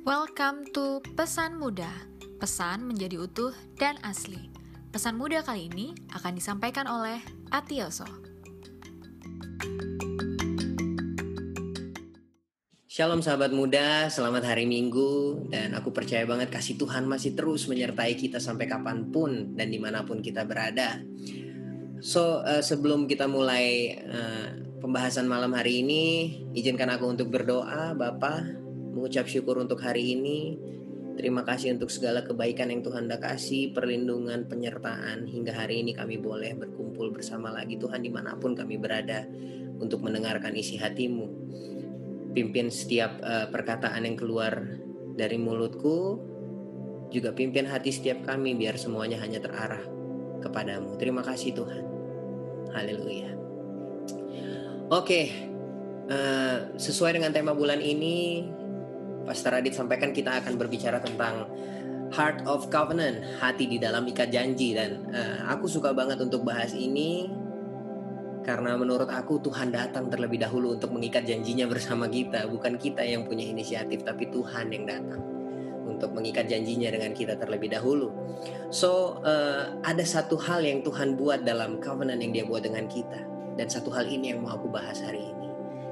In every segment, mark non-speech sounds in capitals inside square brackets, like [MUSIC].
Welcome to Pesan Muda. Pesan menjadi utuh dan asli. Pesan muda kali ini akan disampaikan oleh Atioso. Shalom sahabat muda, selamat hari Minggu Dan aku percaya banget kasih Tuhan masih terus menyertai kita sampai kapan pun dan di mana pun kita berada So uh, sebelum kita mulai uh, pembahasan malam hari ini Izinkan aku untuk berdoa Bapak mengucap syukur untuk hari ini. Terima kasih untuk segala kebaikan yang Tuhan dah kasih, perlindungan, penyertaan hingga hari ini kami boleh berkumpul bersama lagi Tuhan di mana pun kami berada untuk mendengarkan isi hatimu. Pimpin setiap uh, perkataan yang keluar dari mulutku, juga pimpin hati setiap kami biar semuanya hanya terarah kepadamu. Terima kasih Tuhan. Haleluya. Oke, uh, sesuai dengan tema bulan ini, Pastor Radit sampaikan kita akan berbicara tentang Heart of Covenant, hati di dalam ikat janji dan uh, aku suka banget untuk bahas ini karena menurut aku Tuhan datang terlebih dahulu untuk mengikat janjinya bersama kita, bukan kita yang punya inisiatif tapi Tuhan yang datang untuk mengikat janjinya dengan kita terlebih dahulu. So uh, ada satu hal yang Tuhan buat dalam covenant yang Dia buat dengan kita dan satu hal ini yang mau aku bahas hari ini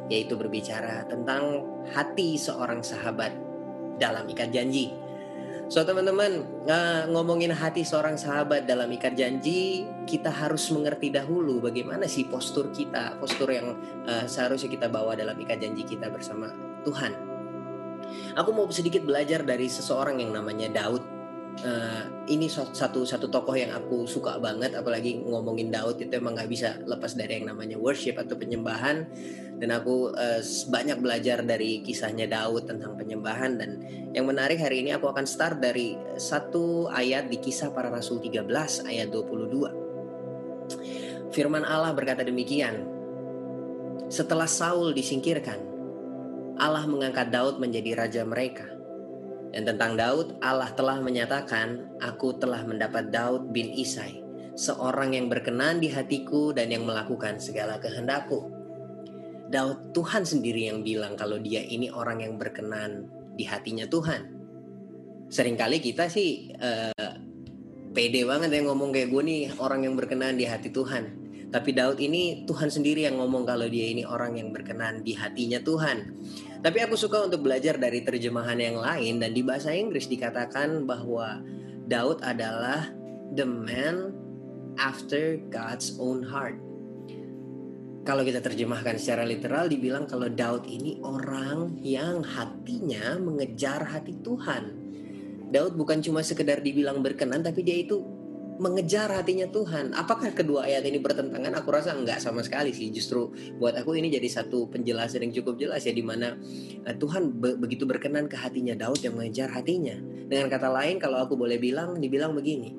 yaitu berbicara tentang hati seorang sahabat dalam ikat janji. So teman-teman uh, ngomongin hati seorang sahabat dalam ikat janji, kita harus mengerti dahulu bagaimana sih postur kita, postur yang uh, seharusnya kita bawa dalam ikat janji kita bersama Tuhan. Aku mau sedikit belajar dari seseorang yang namanya Daud uh, ini satu satu tokoh yang aku suka banget apalagi ngomongin Daud itu emang nggak bisa lepas dari yang namanya worship atau penyembahan. Dan aku uh, banyak belajar dari kisahnya Daud tentang penyembahan. Dan yang menarik hari ini aku akan start dari satu ayat di kisah para rasul 13 ayat 22 Firman Allah berkata demikian Setelah Saul disingkirkan Allah mengangkat Daud menjadi raja mereka dan tentang Daud, Allah telah menyatakan, "Aku telah mendapat Daud bin Isai, seorang yang berkenan di hatiku dan yang melakukan segala kehendakku." Daud Tuhan sendiri yang bilang kalau dia ini orang yang berkenan di hatinya Tuhan. Seringkali kita sih uh, pede banget yang ngomong kayak gue nih orang yang berkenan di hati Tuhan. Tapi Daud ini Tuhan sendiri yang ngomong kalau dia ini orang yang berkenan di hatinya Tuhan. Tapi aku suka untuk belajar dari terjemahan yang lain dan di bahasa Inggris dikatakan bahwa Daud adalah the man after God's own heart. Kalau kita terjemahkan secara literal dibilang kalau Daud ini orang yang hatinya mengejar hati Tuhan. Daud bukan cuma sekedar dibilang berkenan tapi dia itu mengejar hatinya Tuhan. Apakah kedua ayat ini bertentangan? Aku rasa enggak sama sekali sih. Justru buat aku ini jadi satu penjelasan yang cukup jelas ya di mana uh, Tuhan be begitu berkenan ke hatinya Daud yang mengejar hatinya. Dengan kata lain kalau aku boleh bilang dibilang begini.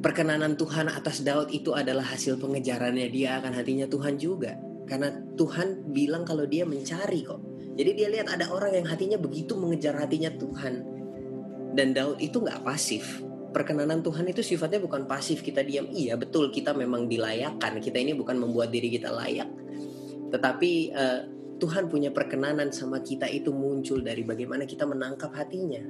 Perkenanan Tuhan atas Daud itu adalah hasil pengejarannya dia akan hatinya Tuhan juga. Karena Tuhan bilang kalau dia mencari kok. Jadi dia lihat ada orang yang hatinya begitu mengejar hatinya Tuhan. Dan Daud itu nggak pasif perkenanan Tuhan itu sifatnya bukan pasif kita diam. Iya betul kita memang dilayakkan kita ini bukan membuat diri kita layak. Tetapi uh, Tuhan punya perkenanan sama kita itu muncul dari bagaimana kita menangkap hatinya.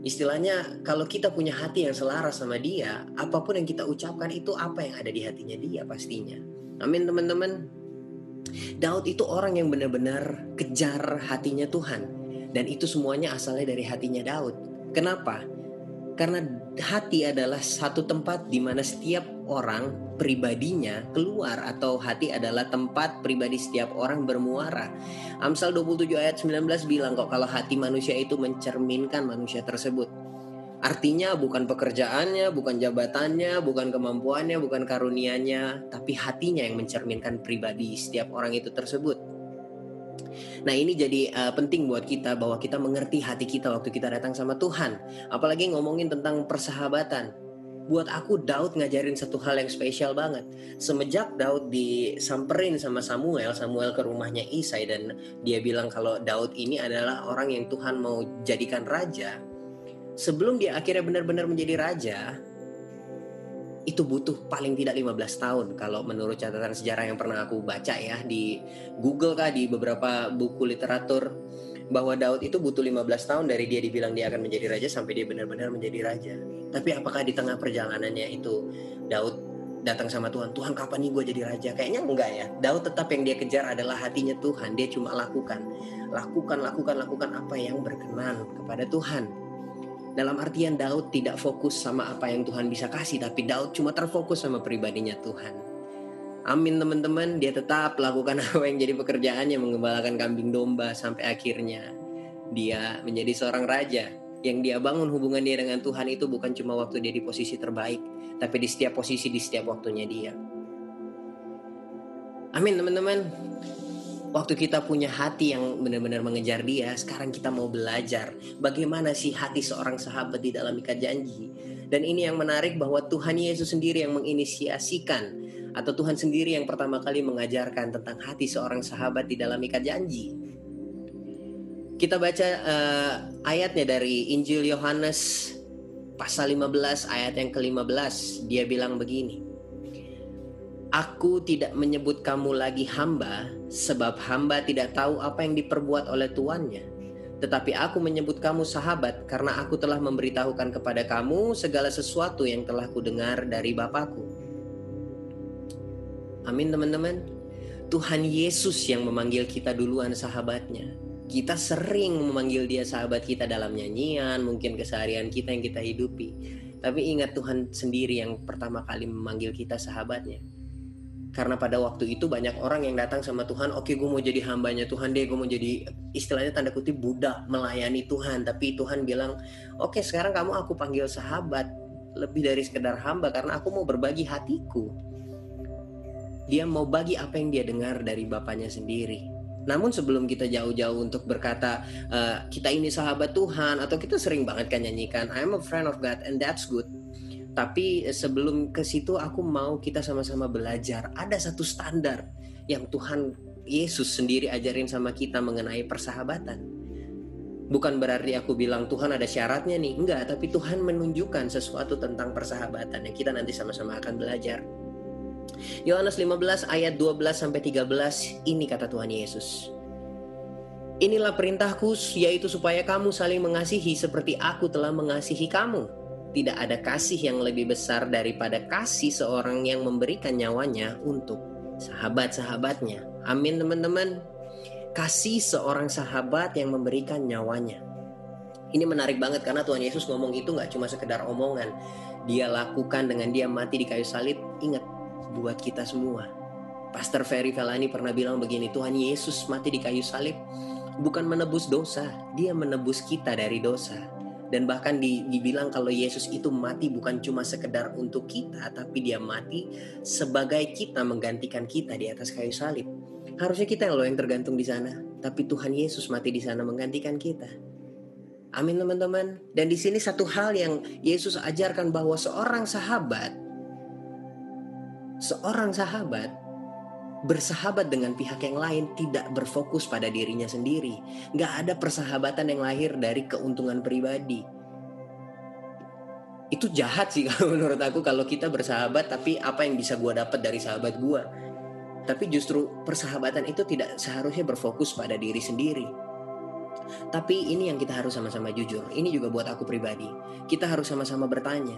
Istilahnya kalau kita punya hati yang selaras sama dia apa pun yang kita ucapkan itu apa yang ada di hatinya dia pastinya. Amin teman-teman. Daud itu orang yang benar-benar kejar hatinya Tuhan. Dan itu semuanya asalnya dari hatinya Daud. Kenapa karena hati adalah satu tempat di mana setiap orang pribadinya keluar atau hati adalah tempat pribadi setiap orang bermuara. Amsal 27 ayat 19 bilang kok kalau hati manusia itu mencerminkan manusia tersebut. Artinya bukan pekerjaannya, bukan jabatannya, bukan kemampuannya, bukan karunianya, tapi hatinya yang mencerminkan pribadi setiap orang itu tersebut. Nah ini jadi uh, penting buat kita bahwa kita mengerti hati kita waktu kita datang sama Tuhan. Apalagi ngomongin tentang persahabatan. Buat aku Daud ngajarin satu hal yang spesial banget. Semenjak Daud disamperin sama Samuel, Samuel ke rumahnya Isai dan dia bilang kalau Daud ini adalah orang yang Tuhan mau jadikan raja. Sebelum dia akhirnya benar-benar menjadi raja, itu butuh paling tidak 15 tahun kalau menurut catatan sejarah yang pernah aku baca ya di Google kah di beberapa buku literatur bahwa Daud itu butuh 15 tahun dari dia dibilang dia akan menjadi raja sampai dia benar-benar menjadi raja. Tapi apakah di tengah perjalanannya itu Daud datang sama Tuhan, Tuhan kapan nih gue jadi raja? Kayaknya enggak ya. Daud tetap yang dia kejar adalah hatinya Tuhan. Dia cuma lakukan, lakukan, lakukan, lakukan apa yang berkenan kepada Tuhan. Dalam artian Daud tidak fokus sama apa yang Tuhan bisa kasih, tapi Daud cuma terfokus sama pribadinya Tuhan. Amin teman-teman, dia tetap lakukan [LAUGHS] apa yang jadi pekerjaannya mengembalakan kambing domba sampai akhirnya dia menjadi seorang raja. Yang dia bangun hubungan dia dengan Tuhan itu bukan cuma waktu dia di posisi terbaik, tapi di setiap posisi di setiap waktunya dia. Amin teman-teman. Waktu kita punya hati yang benar-benar mengejar dia, sekarang kita mau belajar bagaimana sih hati seorang sahabat di dalam ikat janji. Dan ini yang menarik bahwa Tuhan Yesus sendiri yang menginisiasikan atau Tuhan sendiri yang pertama kali mengajarkan tentang hati seorang sahabat di dalam ikat janji. Kita baca uh, ayatnya dari Injil Yohanes pasal 15 ayat yang ke-15. Dia bilang begini. Aku tidak menyebut kamu lagi hamba sebab hamba tidak tahu apa yang diperbuat oleh tuannya. Tetapi aku menyebut kamu sahabat karena aku telah memberitahukan kepada kamu segala sesuatu yang telah kudengar dari Bapakku. Amin teman-teman. Tuhan Yesus yang memanggil kita duluan sahabatnya. Kita sering memanggil dia sahabat kita dalam nyanyian, mungkin keseharian kita yang kita hidupi. Tapi ingat Tuhan sendiri yang pertama kali memanggil kita sahabatnya. Karena pada waktu itu banyak orang yang datang sama Tuhan, oke okay, gue mau jadi hambanya Tuhan deh, gue mau jadi istilahnya tanda kutip budak melayani Tuhan. Tapi Tuhan bilang, oke okay, sekarang kamu aku panggil sahabat, lebih dari sekedar hamba karena aku mau berbagi hatiku dia mau bagi apa yang dia dengar dari bapaknya sendiri. Namun sebelum kita jauh-jauh untuk berkata uh, kita ini sahabat Tuhan atau kita sering banget kan nyanyikan I'm a friend of God and that's good. Tapi sebelum ke situ aku mau kita sama-sama belajar ada satu standar yang Tuhan Yesus sendiri ajarin sama kita mengenai persahabatan. Bukan berarti aku bilang Tuhan ada syaratnya nih, enggak, tapi Tuhan menunjukkan sesuatu tentang persahabatan yang kita nanti sama-sama akan belajar. Yohanes 15 ayat 12 sampai 13 ini kata Tuhan Yesus. Inilah perintahku yaitu supaya kamu saling mengasihi seperti aku telah mengasihi kamu. Tidak ada kasih yang lebih besar daripada kasih seorang yang memberikan nyawanya untuk sahabat-sahabatnya. Amin teman-teman. Kasih seorang sahabat yang memberikan nyawanya. Ini menarik banget karena Tuhan Yesus ngomong itu nggak cuma sekedar omongan. Dia lakukan dengan dia mati di kayu salib. Ingat, buat kita semua. Pastor Ferry Felani pernah bilang begini, Tuhan Yesus mati di kayu salib bukan menebus dosa, dia menebus kita dari dosa. Dan bahkan dibilang kalau Yesus itu mati bukan cuma sekedar untuk kita, tapi dia mati sebagai kita menggantikan kita di atas kayu salib. Harusnya kita loh yang tergantung di sana, tapi Tuhan Yesus mati di sana menggantikan kita. Amin teman-teman. Dan di sini satu hal yang Yesus ajarkan bahwa seorang sahabat seorang sahabat bersahabat dengan pihak yang lain tidak berfokus pada dirinya sendiri. Gak ada persahabatan yang lahir dari keuntungan pribadi. Itu jahat sih [LAUGHS] kalau menurut aku kalau kita bersahabat tapi apa yang bisa gue dapat dari sahabat gue. Tapi justru persahabatan itu tidak seharusnya berfokus pada diri sendiri. Tapi ini yang kita harus sama-sama jujur. Ini juga buat aku pribadi. Kita harus sama-sama bertanya.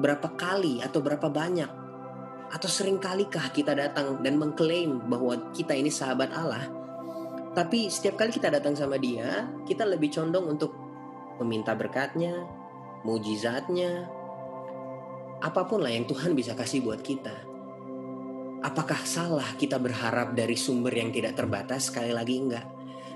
Berapa kali atau berapa banyak atau sering kalikah kita datang dan mengklaim bahwa kita ini sahabat Allah, tapi setiap kali kita datang sama dia, kita lebih condong untuk meminta berkatnya, mujizatnya, apa pun lah yang Tuhan bisa kasih buat kita. Apakah salah kita berharap dari sumber yang tidak terbatas? Sekali lagi enggak.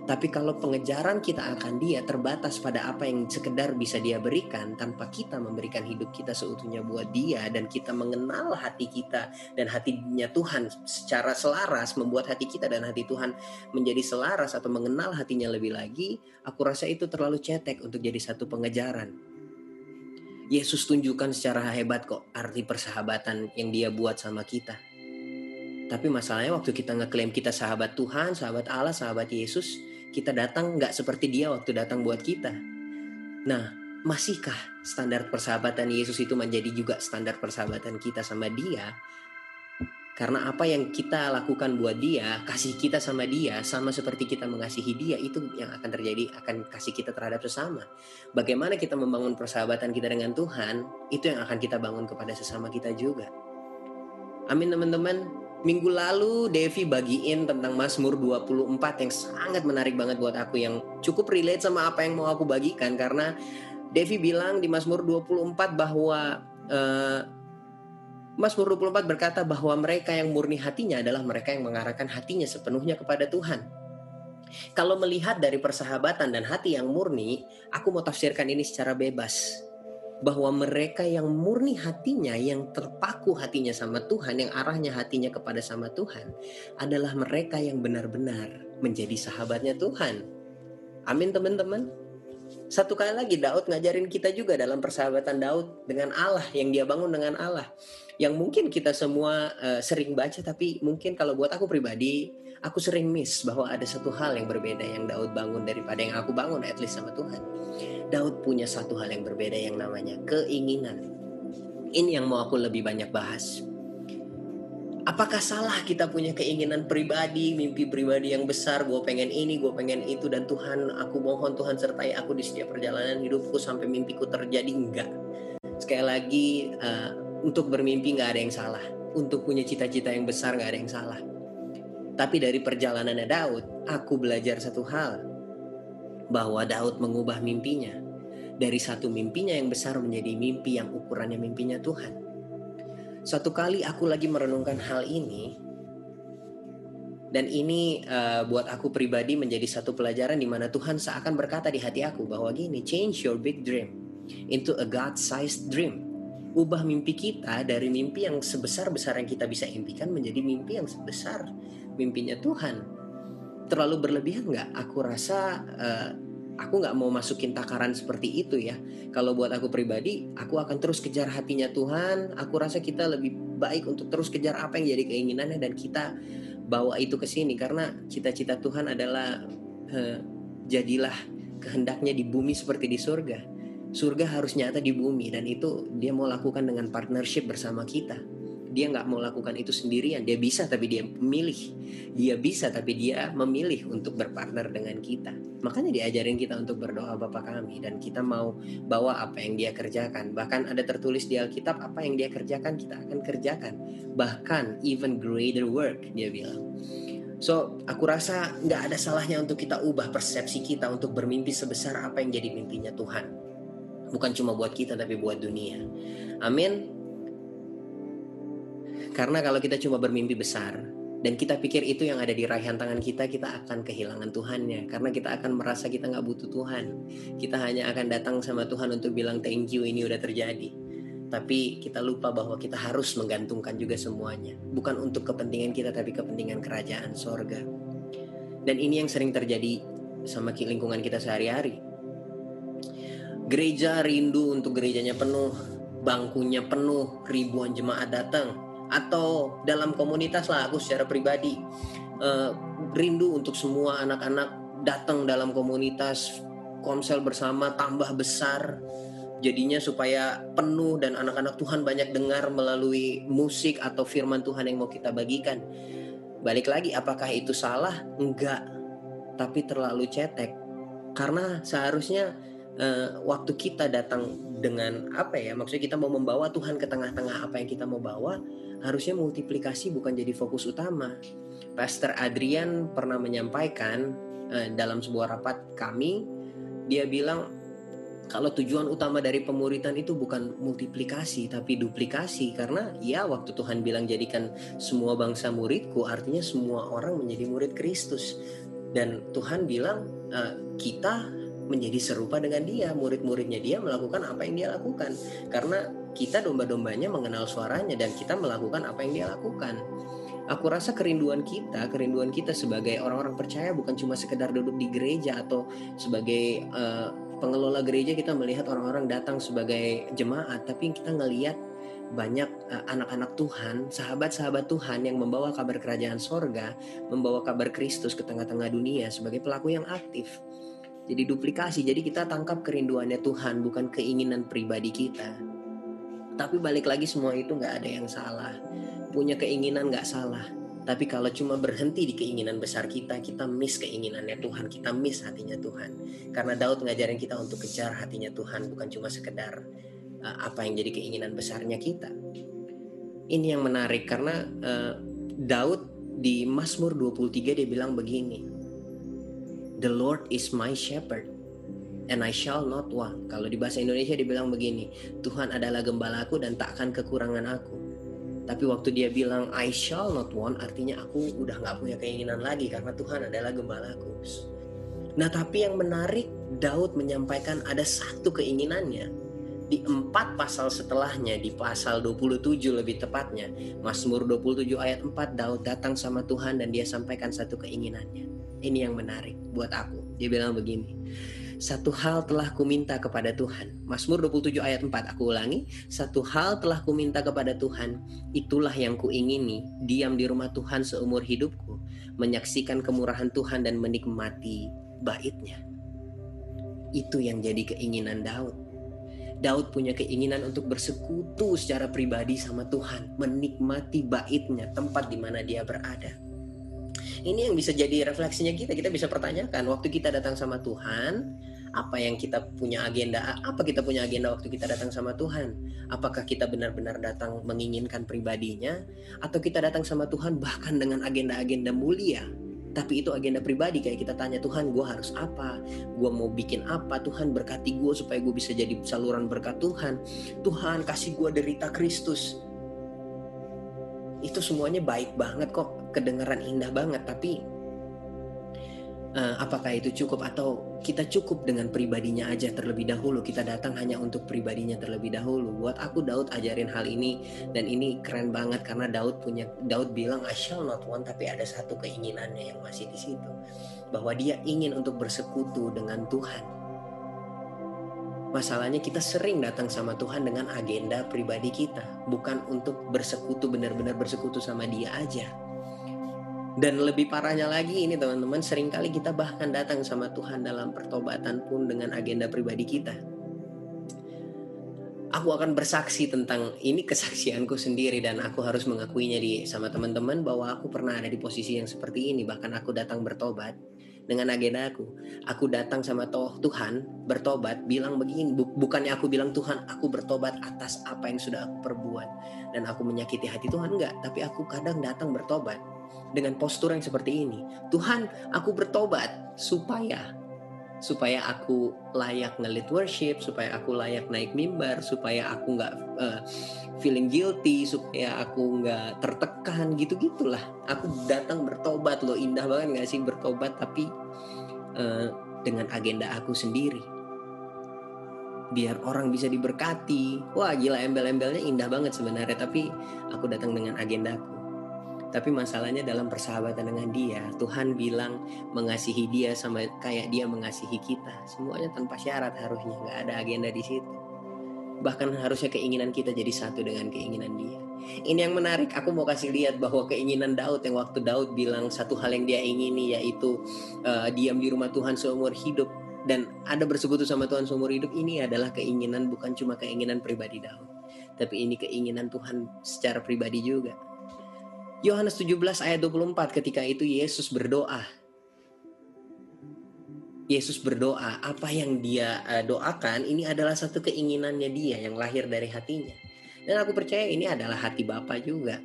Tapi kalau pengejaran kita akan dia terbatas pada apa yang sekedar bisa dia berikan tanpa kita memberikan hidup kita seutuhnya buat dia dan kita mengenal hati kita dan hatinya Tuhan secara selaras membuat hati kita dan hati Tuhan menjadi selaras atau mengenal hatinya lebih lagi, aku rasa itu terlalu cetek untuk jadi satu pengejaran. Yesus tunjukkan secara hebat kok arti persahabatan yang dia buat sama kita. Tapi masalahnya waktu kita ngeklaim kita sahabat Tuhan, sahabat Allah, sahabat Yesus, kita datang nggak seperti dia waktu datang buat kita. Nah, masihkah standar persahabatan Yesus itu menjadi juga standar persahabatan kita sama dia? Karena apa yang kita lakukan buat dia, kasih kita sama dia, sama seperti kita mengasihi dia, itu yang akan terjadi, akan kasih kita terhadap sesama. Bagaimana kita membangun persahabatan kita dengan Tuhan, itu yang akan kita bangun kepada sesama kita juga. Amin teman-teman. Minggu lalu Devi bagiin tentang Mazmur 24 yang sangat menarik banget buat aku yang cukup relate sama apa yang mau aku bagikan karena Devi bilang di Mazmur 24 bahwa uh, Mazmur 24 berkata bahwa mereka yang murni hatinya adalah mereka yang mengarahkan hatinya sepenuhnya kepada Tuhan. Kalau melihat dari persahabatan dan hati yang murni, aku mau tafsirkan ini secara bebas. Bahwa mereka yang murni hatinya, yang terpaku hatinya sama Tuhan, yang arahnya hatinya kepada sama Tuhan, adalah mereka yang benar-benar menjadi sahabatnya Tuhan. Amin teman-teman. Satu kali lagi Daud ngajarin kita juga dalam persahabatan Daud dengan Allah yang dia bangun dengan Allah yang mungkin kita semua uh, sering baca tapi mungkin kalau buat aku pribadi aku sering miss bahwa ada satu hal yang berbeda yang Daud bangun daripada yang aku bangun at least sama Tuhan. Daud punya satu hal yang berbeda yang namanya keinginan. Ini yang mau aku lebih banyak bahas. Apakah salah kita punya keinginan pribadi, mimpi pribadi yang besar, gue pengen ini, gue pengen itu, dan Tuhan, aku mohon Tuhan sertai aku di setiap perjalanan hidupku sampai mimpiku terjadi, enggak. Sekali lagi, uh, untuk bermimpi nggak ada yang salah. Untuk punya cita-cita yang besar nggak ada yang salah. Tapi dari perjalanannya Daud, aku belajar satu hal. Bahwa Daud mengubah mimpinya. Dari satu mimpinya yang besar menjadi mimpi yang ukurannya mimpinya Tuhan. Satu kali aku lagi merenungkan hal ini, dan ini uh, buat aku pribadi menjadi satu pelajaran di mana Tuhan seakan berkata di hati aku bahwa gini, change your big dream into a God-sized dream ubah mimpi kita dari mimpi yang sebesar-besar yang kita bisa impikan menjadi mimpi yang sebesar mimpinya Tuhan. Terlalu berlebihan nggak? Aku rasa uh, aku nggak mau masukin takaran seperti itu ya. Kalau buat aku pribadi, aku akan terus kejar hatinya Tuhan. Aku rasa kita lebih baik untuk terus kejar apa yang jadi keinginannya dan kita bawa itu ke sini karena cita-cita Tuhan adalah uh, jadilah kehendaknya di bumi seperti di surga surga harus nyata di bumi dan itu dia mau lakukan dengan partnership bersama kita dia nggak mau lakukan itu sendirian. Dia bisa tapi dia memilih dia bisa tapi dia memilih untuk berpartner dengan kita. Makanya diajarin kita untuk berdoa Bapa kami dan kita mau bawa apa yang dia kerjakan. Bahkan ada tertulis di Alkitab apa yang dia kerjakan kita akan kerjakan. Bahkan even greater work dia bilang. So, aku rasa nggak ada salahnya untuk kita ubah persepsi kita untuk bermimpi sebesar apa yang jadi mimpinya Tuhan. Bukan cuma buat kita tapi buat dunia. Amin. Karena kalau kita cuma bermimpi besar dan kita pikir itu yang ada di raihan tangan kita, kita akan kehilangan Tuhannya. Karena kita akan merasa kita nggak butuh Tuhan. Kita hanya akan datang sama Tuhan untuk bilang thank you ini udah terjadi. Tapi kita lupa bahwa kita harus menggantungkan juga semuanya. Bukan untuk kepentingan kita tapi kepentingan kerajaan sorga. Dan ini yang sering terjadi sama lingkungan kita sehari-hari Gereja rindu untuk gerejanya penuh, bangkunya penuh, ribuan jemaat datang. Atau dalam komunitas lah aku secara pribadi uh, rindu untuk semua anak-anak datang dalam komunitas komsel bersama tambah besar jadinya supaya penuh dan anak-anak Tuhan banyak dengar melalui musik atau firman Tuhan yang mau kita bagikan. Balik lagi apakah itu salah? Enggak. Tapi terlalu cetek. Karena seharusnya uh, waktu kita datang dengan apa ya maksudnya kita mau membawa Tuhan ke tengah-tengah apa yang kita mau bawa harusnya multiplikasi bukan jadi fokus utama. Pastor Adrian pernah menyampaikan uh, dalam sebuah rapat kami dia bilang kalau tujuan utama dari pemuritan itu bukan multiplikasi tapi duplikasi. Karena ya waktu Tuhan bilang jadikan semua bangsa muridku artinya semua orang menjadi murid Kristus. Dan Tuhan bilang uh, kita menjadi serupa dengan dia murid-muridnya dia melakukan apa yang dia lakukan. Karena kita domba-dombanya mengenal suaranya dan kita melakukan apa yang dia lakukan aku rasa kerinduan kita kerinduan kita sebagai orang-orang percaya bukan cuma sekedar duduk di gereja atau sebagai uh, pengelola gereja kita melihat orang-orang datang sebagai jemaat tapi kita ngelihat banyak uh, anak-anak Tuhan, sahabat-sahabat Tuhan yang membawa kabar kerajaan sorga, membawa kabar Kristus ke tengah-tengah dunia sebagai pelaku yang aktif. Jadi duplikasi, jadi kita tangkap kerinduannya Tuhan, bukan keinginan pribadi kita. Tapi balik lagi semua itu nggak ada yang salah. punya keinginan nggak salah. Tapi kalau cuma berhenti di keinginan besar kita, kita miss keinginannya Tuhan, kita miss hatinya Tuhan. Karena Daud ngajarin kita untuk kejar hatinya Tuhan, bukan cuma sekedar uh, apa yang jadi keinginan besarnya kita. Ini yang menarik karena uh, Daud di Mazmur 23 dia bilang begini. The Lord is my shepherd and I shall not want. Kalau di bahasa Indonesia dibilang begini, Tuhan adalah gembalaku dan tak akan kekurangan aku. Tapi waktu dia bilang I shall not want, artinya aku udah nggak punya keinginan lagi karena Tuhan adalah gembalaku. Nah tapi yang menarik, Daud menyampaikan ada satu keinginannya. Di empat pasal setelahnya, di pasal 27 lebih tepatnya, Mazmur 27 ayat 4, Daud datang sama Tuhan dan dia sampaikan satu keinginannya. Ini yang menarik buat aku. Dia bilang begini, satu hal telah kuminta kepada Tuhan. Mazmur 27 ayat 4 aku ulangi. Satu hal telah kuminta kepada Tuhan, itulah yang kuingini, diam di rumah Tuhan seumur hidupku, menyaksikan kemurahan Tuhan dan menikmati baitnya. Itu yang jadi keinginan Daud. Daud punya keinginan untuk bersekutu secara pribadi sama Tuhan, menikmati baitnya, tempat di mana dia berada. Ini yang bisa jadi refleksinya kita. Kita bisa pertanyakan waktu kita datang sama Tuhan, apa yang kita punya agenda? Apa kita punya agenda waktu kita datang sama Tuhan? Apakah kita benar-benar datang menginginkan pribadinya atau kita datang sama Tuhan bahkan dengan agenda-agenda mulia? Tapi itu agenda pribadi kayak kita tanya Tuhan gue harus apa Gue mau bikin apa Tuhan berkati gue supaya gue bisa jadi saluran berkat Tuhan Tuhan kasih gue derita Kristus itu semuanya baik banget kok kedengaran indah banget tapi uh, apakah itu cukup atau kita cukup dengan pribadinya aja terlebih dahulu? Kita datang hanya untuk pribadinya terlebih dahulu. Buat aku Daud ajarin hal ini dan ini keren banget karena Daud punya Daud bilang I shall not want tapi ada satu keinginannya yang masih di situ bahwa dia ingin untuk bersekutu dengan Tuhan. Masalahnya kita sering datang sama Tuhan dengan agenda pribadi kita, bukan untuk bersekutu benar-benar bersekutu sama Dia aja. Dan lebih parahnya lagi ini teman-teman, sering kali kita bahkan datang sama Tuhan dalam pertobatan pun dengan agenda pribadi kita. Aku akan bersaksi tentang ini kesaksianku sendiri dan aku harus mengakuinya di sama teman-teman bahwa aku pernah ada di posisi yang seperti ini bahkan aku datang bertobat dengan agenda aku. Aku datang sama toh Tuhan bertobat, bilang begini, bu bukannya aku bilang Tuhan, aku bertobat atas apa yang sudah aku perbuat dan aku menyakiti hati Tuhan enggak, tapi aku kadang datang bertobat dengan postur yang seperti ini. Tuhan, aku bertobat supaya supaya aku layak ngelit worship, supaya aku layak naik mimbar, supaya aku nggak uh, feeling guilty, supaya aku nggak tertekan gitu gitulah. Aku datang bertobat loh, indah banget nggak sih bertobat tapi uh, dengan agenda aku sendiri. Biar orang bisa diberkati. Wah gila embel-embelnya indah banget sebenarnya, tapi aku datang dengan agenda aku tapi masalahnya dalam persahabatan dengan dia, Tuhan bilang mengasihi dia sama kayak dia mengasihi kita. Semuanya tanpa syarat harusnya, nggak ada agenda di situ. Bahkan harusnya keinginan kita jadi satu dengan keinginan dia. Ini yang menarik, aku mau kasih lihat bahwa keinginan Daud yang waktu Daud bilang satu hal yang dia ingini yaitu uh, diam di rumah Tuhan seumur hidup dan ada bersekutu sama Tuhan seumur hidup ini adalah keinginan bukan cuma keinginan pribadi Daud, tapi ini keinginan Tuhan secara pribadi juga Yohanes 17 ayat 24 ketika itu Yesus berdoa. Yesus berdoa, apa yang dia uh, doakan ini adalah satu keinginannya dia yang lahir dari hatinya. Dan aku percaya ini adalah hati Bapa juga.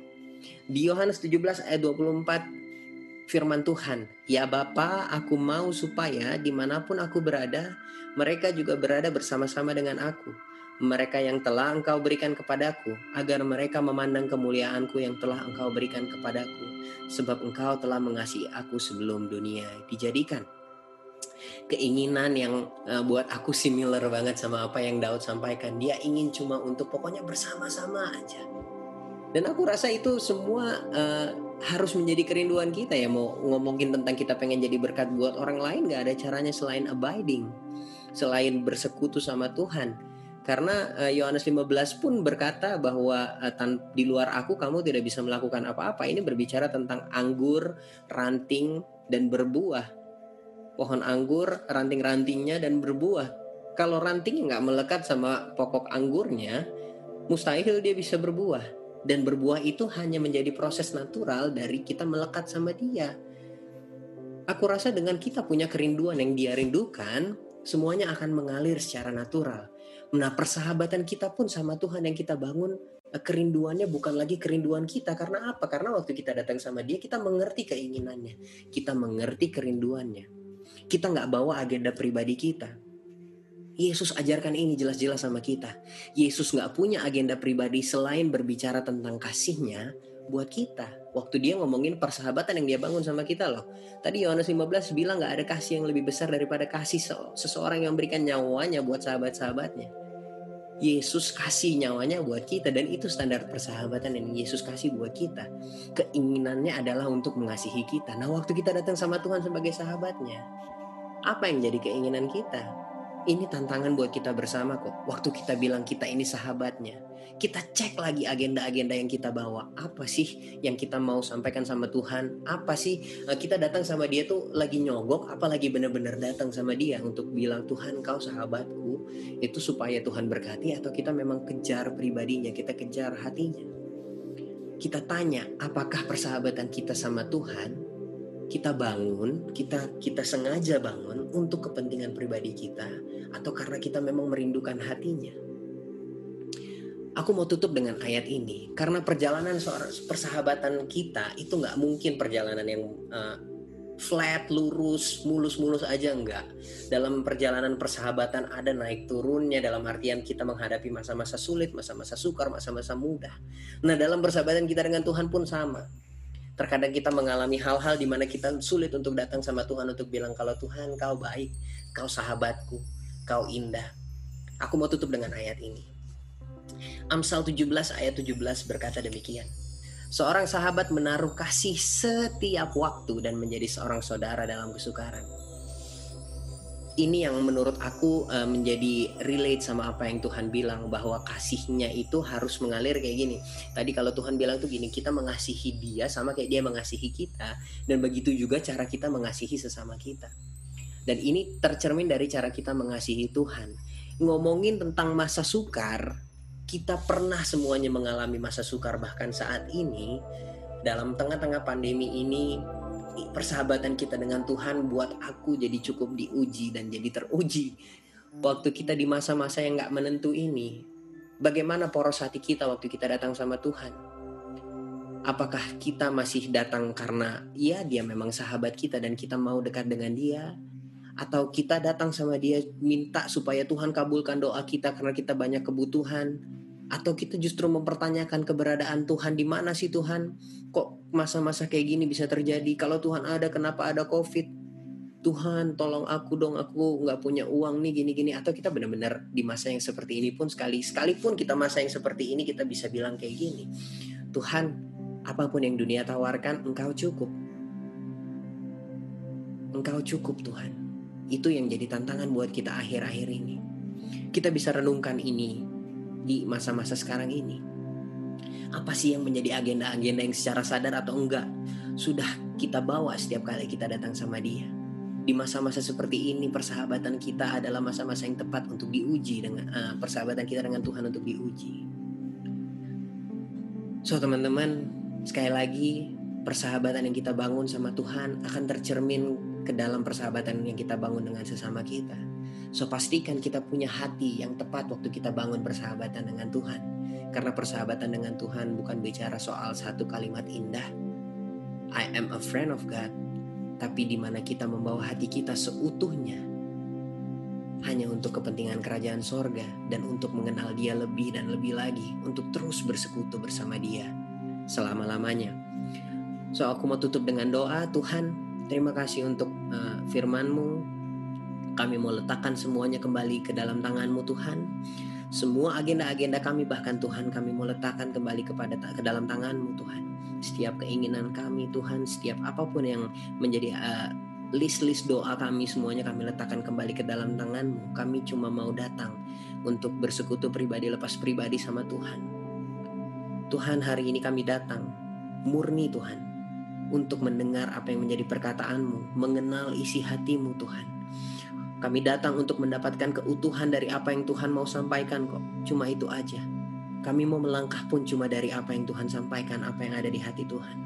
Di Yohanes 17 ayat 24 firman Tuhan, Ya Bapa, aku mau supaya di mana pun aku berada, mereka juga berada bersama-sama dengan aku mereka yang telah engkau berikan kepadaku, agar mereka memandang kemuliaanku yang telah engkau berikan kepadaku, sebab engkau telah mengasihi aku sebelum dunia dijadikan. Keinginan yang uh, buat aku similar banget sama apa yang Daud sampaikan. Dia ingin cuma untuk pokoknya bersama-sama aja. Dan aku rasa itu semua uh, harus menjadi kerinduan kita ya mau ngomongin tentang kita pengen jadi berkat buat orang lain gak ada caranya selain abiding selain bersekutu sama Tuhan karena eh, Yohanes uh, 15 pun berkata bahwa tan di luar aku kamu tidak bisa melakukan apa-apa. Ini berbicara tentang anggur, ranting dan berbuah. Pohon anggur, ranting-rantingnya dan berbuah. Kalau rantingnya nggak melekat sama pokok anggurnya, mustahil dia bisa berbuah. dan berbuah itu hanya menjadi proses natural dari kita melekat sama dia. Aku rasa dengan kita punya kerinduan yang dia rindukan, semuanya akan mengalir secara natural. Nah, persahabatan kita pun sama Tuhan yang kita bangun Eh, kerinduannya bukan lagi kerinduan kita karena apa? Karena waktu kita datang sama dia kita mengerti keinginannya, kita mengerti kerinduannya. Kita nggak bawa agenda pribadi kita. Yesus ajarkan ini jelas-jelas sama kita. Yesus nggak punya agenda pribadi selain berbicara tentang kasihnya buat kita. Waktu dia ngomongin persahabatan yang dia bangun sama kita loh. Tadi Yohanes 15 bilang nggak ada kasih yang lebih besar daripada kasih seseorang yang memberikan nyawanya buat sahabat-sahabatnya. Yesus kasih nyawanya buat kita dan itu standar persahabatan yang Yesus kasih buat kita. Keinginannya adalah untuk mengasihi kita. Nah, waktu kita datang sama Tuhan sebagai sahabatnya, apa yang jadi keinginan kita? Ini tantangan buat kita bersama kok. Waktu kita bilang kita ini sahabatnya, kita cek lagi agenda-agenda yang kita bawa. Apa sih yang kita mau sampaikan sama Tuhan? Apa sih eh, kita datang sama dia tuh lagi nyogok, apalagi benar-benar datang sama dia untuk bilang Tuhan kau sahabatku. Itu supaya Tuhan berkati atau kita memang kejar pribadinya, kita kejar hatinya. Kita tanya, apakah persahabatan kita sama Tuhan kita bangun, kita kita sengaja bangun untuk kepentingan pribadi kita atau karena kita memang merindukan hatinya. Aku mau tutup dengan ayat ini karena perjalanan persahabatan kita itu nggak mungkin perjalanan yang uh, flat, lurus, mulus-mulus aja enggak. Dalam perjalanan persahabatan ada naik turunnya dalam artian kita menghadapi masa-masa sulit, masa-masa sukar, masa-masa mudah. Nah, dalam persahabatan kita dengan Tuhan pun sama terkadang kita mengalami hal-hal di mana kita sulit untuk datang sama Tuhan untuk bilang kalau Tuhan kau baik, kau sahabatku, kau indah. Aku mau tutup dengan ayat ini. Amsal 17 ayat 17 berkata demikian. Seorang sahabat menaruh kasih setiap waktu dan menjadi seorang saudara dalam kesukaran ini yang menurut aku uh, menjadi relate sama apa yang Tuhan bilang bahwa kasihnya itu harus mengalir kayak gini. Tadi kalau Tuhan bilang tuh gini, kita mengasihi dia sama kayak dia mengasihi kita dan begitu juga cara kita mengasihi sesama kita. Dan ini tercermin dari cara kita mengasihi Tuhan. Ngomongin tentang masa sukar, kita pernah semuanya mengalami masa sukar bahkan saat ini dalam tengah-tengah pandemi ini persahabatan kita dengan Tuhan buat aku jadi cukup diuji dan jadi teruji. Waktu kita di masa-masa yang gak menentu ini, bagaimana poros hati kita waktu kita datang sama Tuhan? Apakah kita masih datang karena ya dia memang sahabat kita dan kita mau dekat dengan dia? Atau kita datang sama dia minta supaya Tuhan kabulkan doa kita karena kita banyak kebutuhan? Atau kita justru mempertanyakan keberadaan Tuhan di mana sih Tuhan? Kok masa-masa kayak gini bisa terjadi? Kalau Tuhan ada, kenapa ada COVID? Tuhan tolong aku dong aku nggak punya uang nih gini-gini atau kita benar-benar di masa yang seperti ini pun sekali sekalipun kita masa yang seperti ini kita bisa bilang kayak gini Tuhan apa pun yang dunia tawarkan engkau cukup engkau cukup Tuhan itu yang jadi tantangan buat kita akhir-akhir ini kita bisa renungkan ini di masa-masa sekarang ini? Apa sih yang menjadi agenda-agenda yang secara sadar atau enggak sudah kita bawa setiap kali kita datang sama dia? Di masa-masa seperti ini persahabatan kita adalah masa-masa yang tepat untuk diuji dengan uh, persahabatan kita dengan Tuhan untuk diuji. So teman-teman, sekali lagi persahabatan yang kita bangun sama Tuhan akan tercermin ke dalam persahabatan yang kita bangun dengan sesama kita. So pastikan kita punya hati yang tepat waktu kita bangun persahabatan dengan Tuhan. Karena persahabatan dengan Tuhan bukan bicara soal satu kalimat indah. I am a friend of God. Tapi di mana kita membawa hati kita seutuhnya. Hanya untuk kepentingan kerajaan sorga dan untuk mengenal dia lebih dan lebih lagi. Untuk terus bersekutu bersama dia selama-lamanya. So aku mau tutup dengan doa Tuhan terima kasih untuk uh, firmanmu kami mau letakkan semuanya kembali ke dalam tanganmu Tuhan. Semua agenda-agenda kami bahkan Tuhan kami mau letakkan kembali kepada ke dalam tanganmu Tuhan. Setiap keinginan kami Tuhan, setiap apa pun yang menjadi uh, list-list doa kami semuanya kami letakkan kembali ke dalam tanganmu. Kami cuma mau datang untuk bersekutu pribadi lepas pribadi sama Tuhan. Tuhan hari ini kami datang murni Tuhan untuk mendengar apa yang menjadi perkataanmu, mengenal isi hatimu Tuhan. Kami datang untuk mendapatkan keutuhan dari apa yang Tuhan mau sampaikan kok. Cuma itu aja. Kami mau melangkah pun cuma dari apa yang Tuhan sampaikan, apa yang ada di hati Tuhan.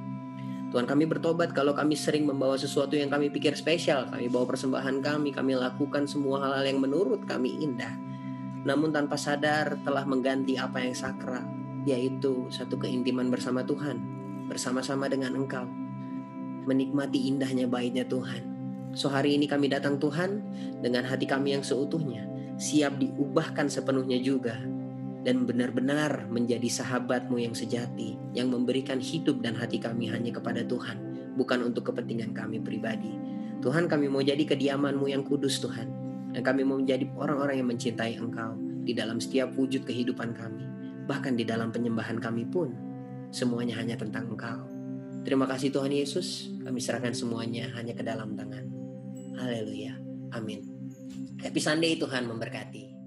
Tuhan kami bertobat kalau kami sering membawa sesuatu yang kami pikir spesial. Kami bawa persembahan kami, kami lakukan semua hal-hal yang menurut kami indah. Namun tanpa sadar telah mengganti apa yang sakral, yaitu satu keintiman bersama Tuhan, bersama-sama dengan Engkau. Menikmati indahnya baiknya Tuhan. So hari ini kami datang Tuhan dengan hati kami yang seutuhnya, siap diubahkan sepenuhnya juga dan benar-benar menjadi sahabatmu yang sejati yang memberikan hidup dan hati kami hanya kepada Tuhan bukan untuk kepentingan kami pribadi. Tuhan kami mau jadi kediamanmu yang kudus Tuhan. Dan kami mau menjadi orang-orang yang mencintai Engkau di dalam setiap wujud kehidupan kami bahkan di dalam penyembahan kami pun. Semuanya hanya tentang Engkau terima kasih Tuhan Yesus kami serahkan semuanya hanya ke dalam tangan. Haleluya. Amin. Happy Sunday Tuhan memberkati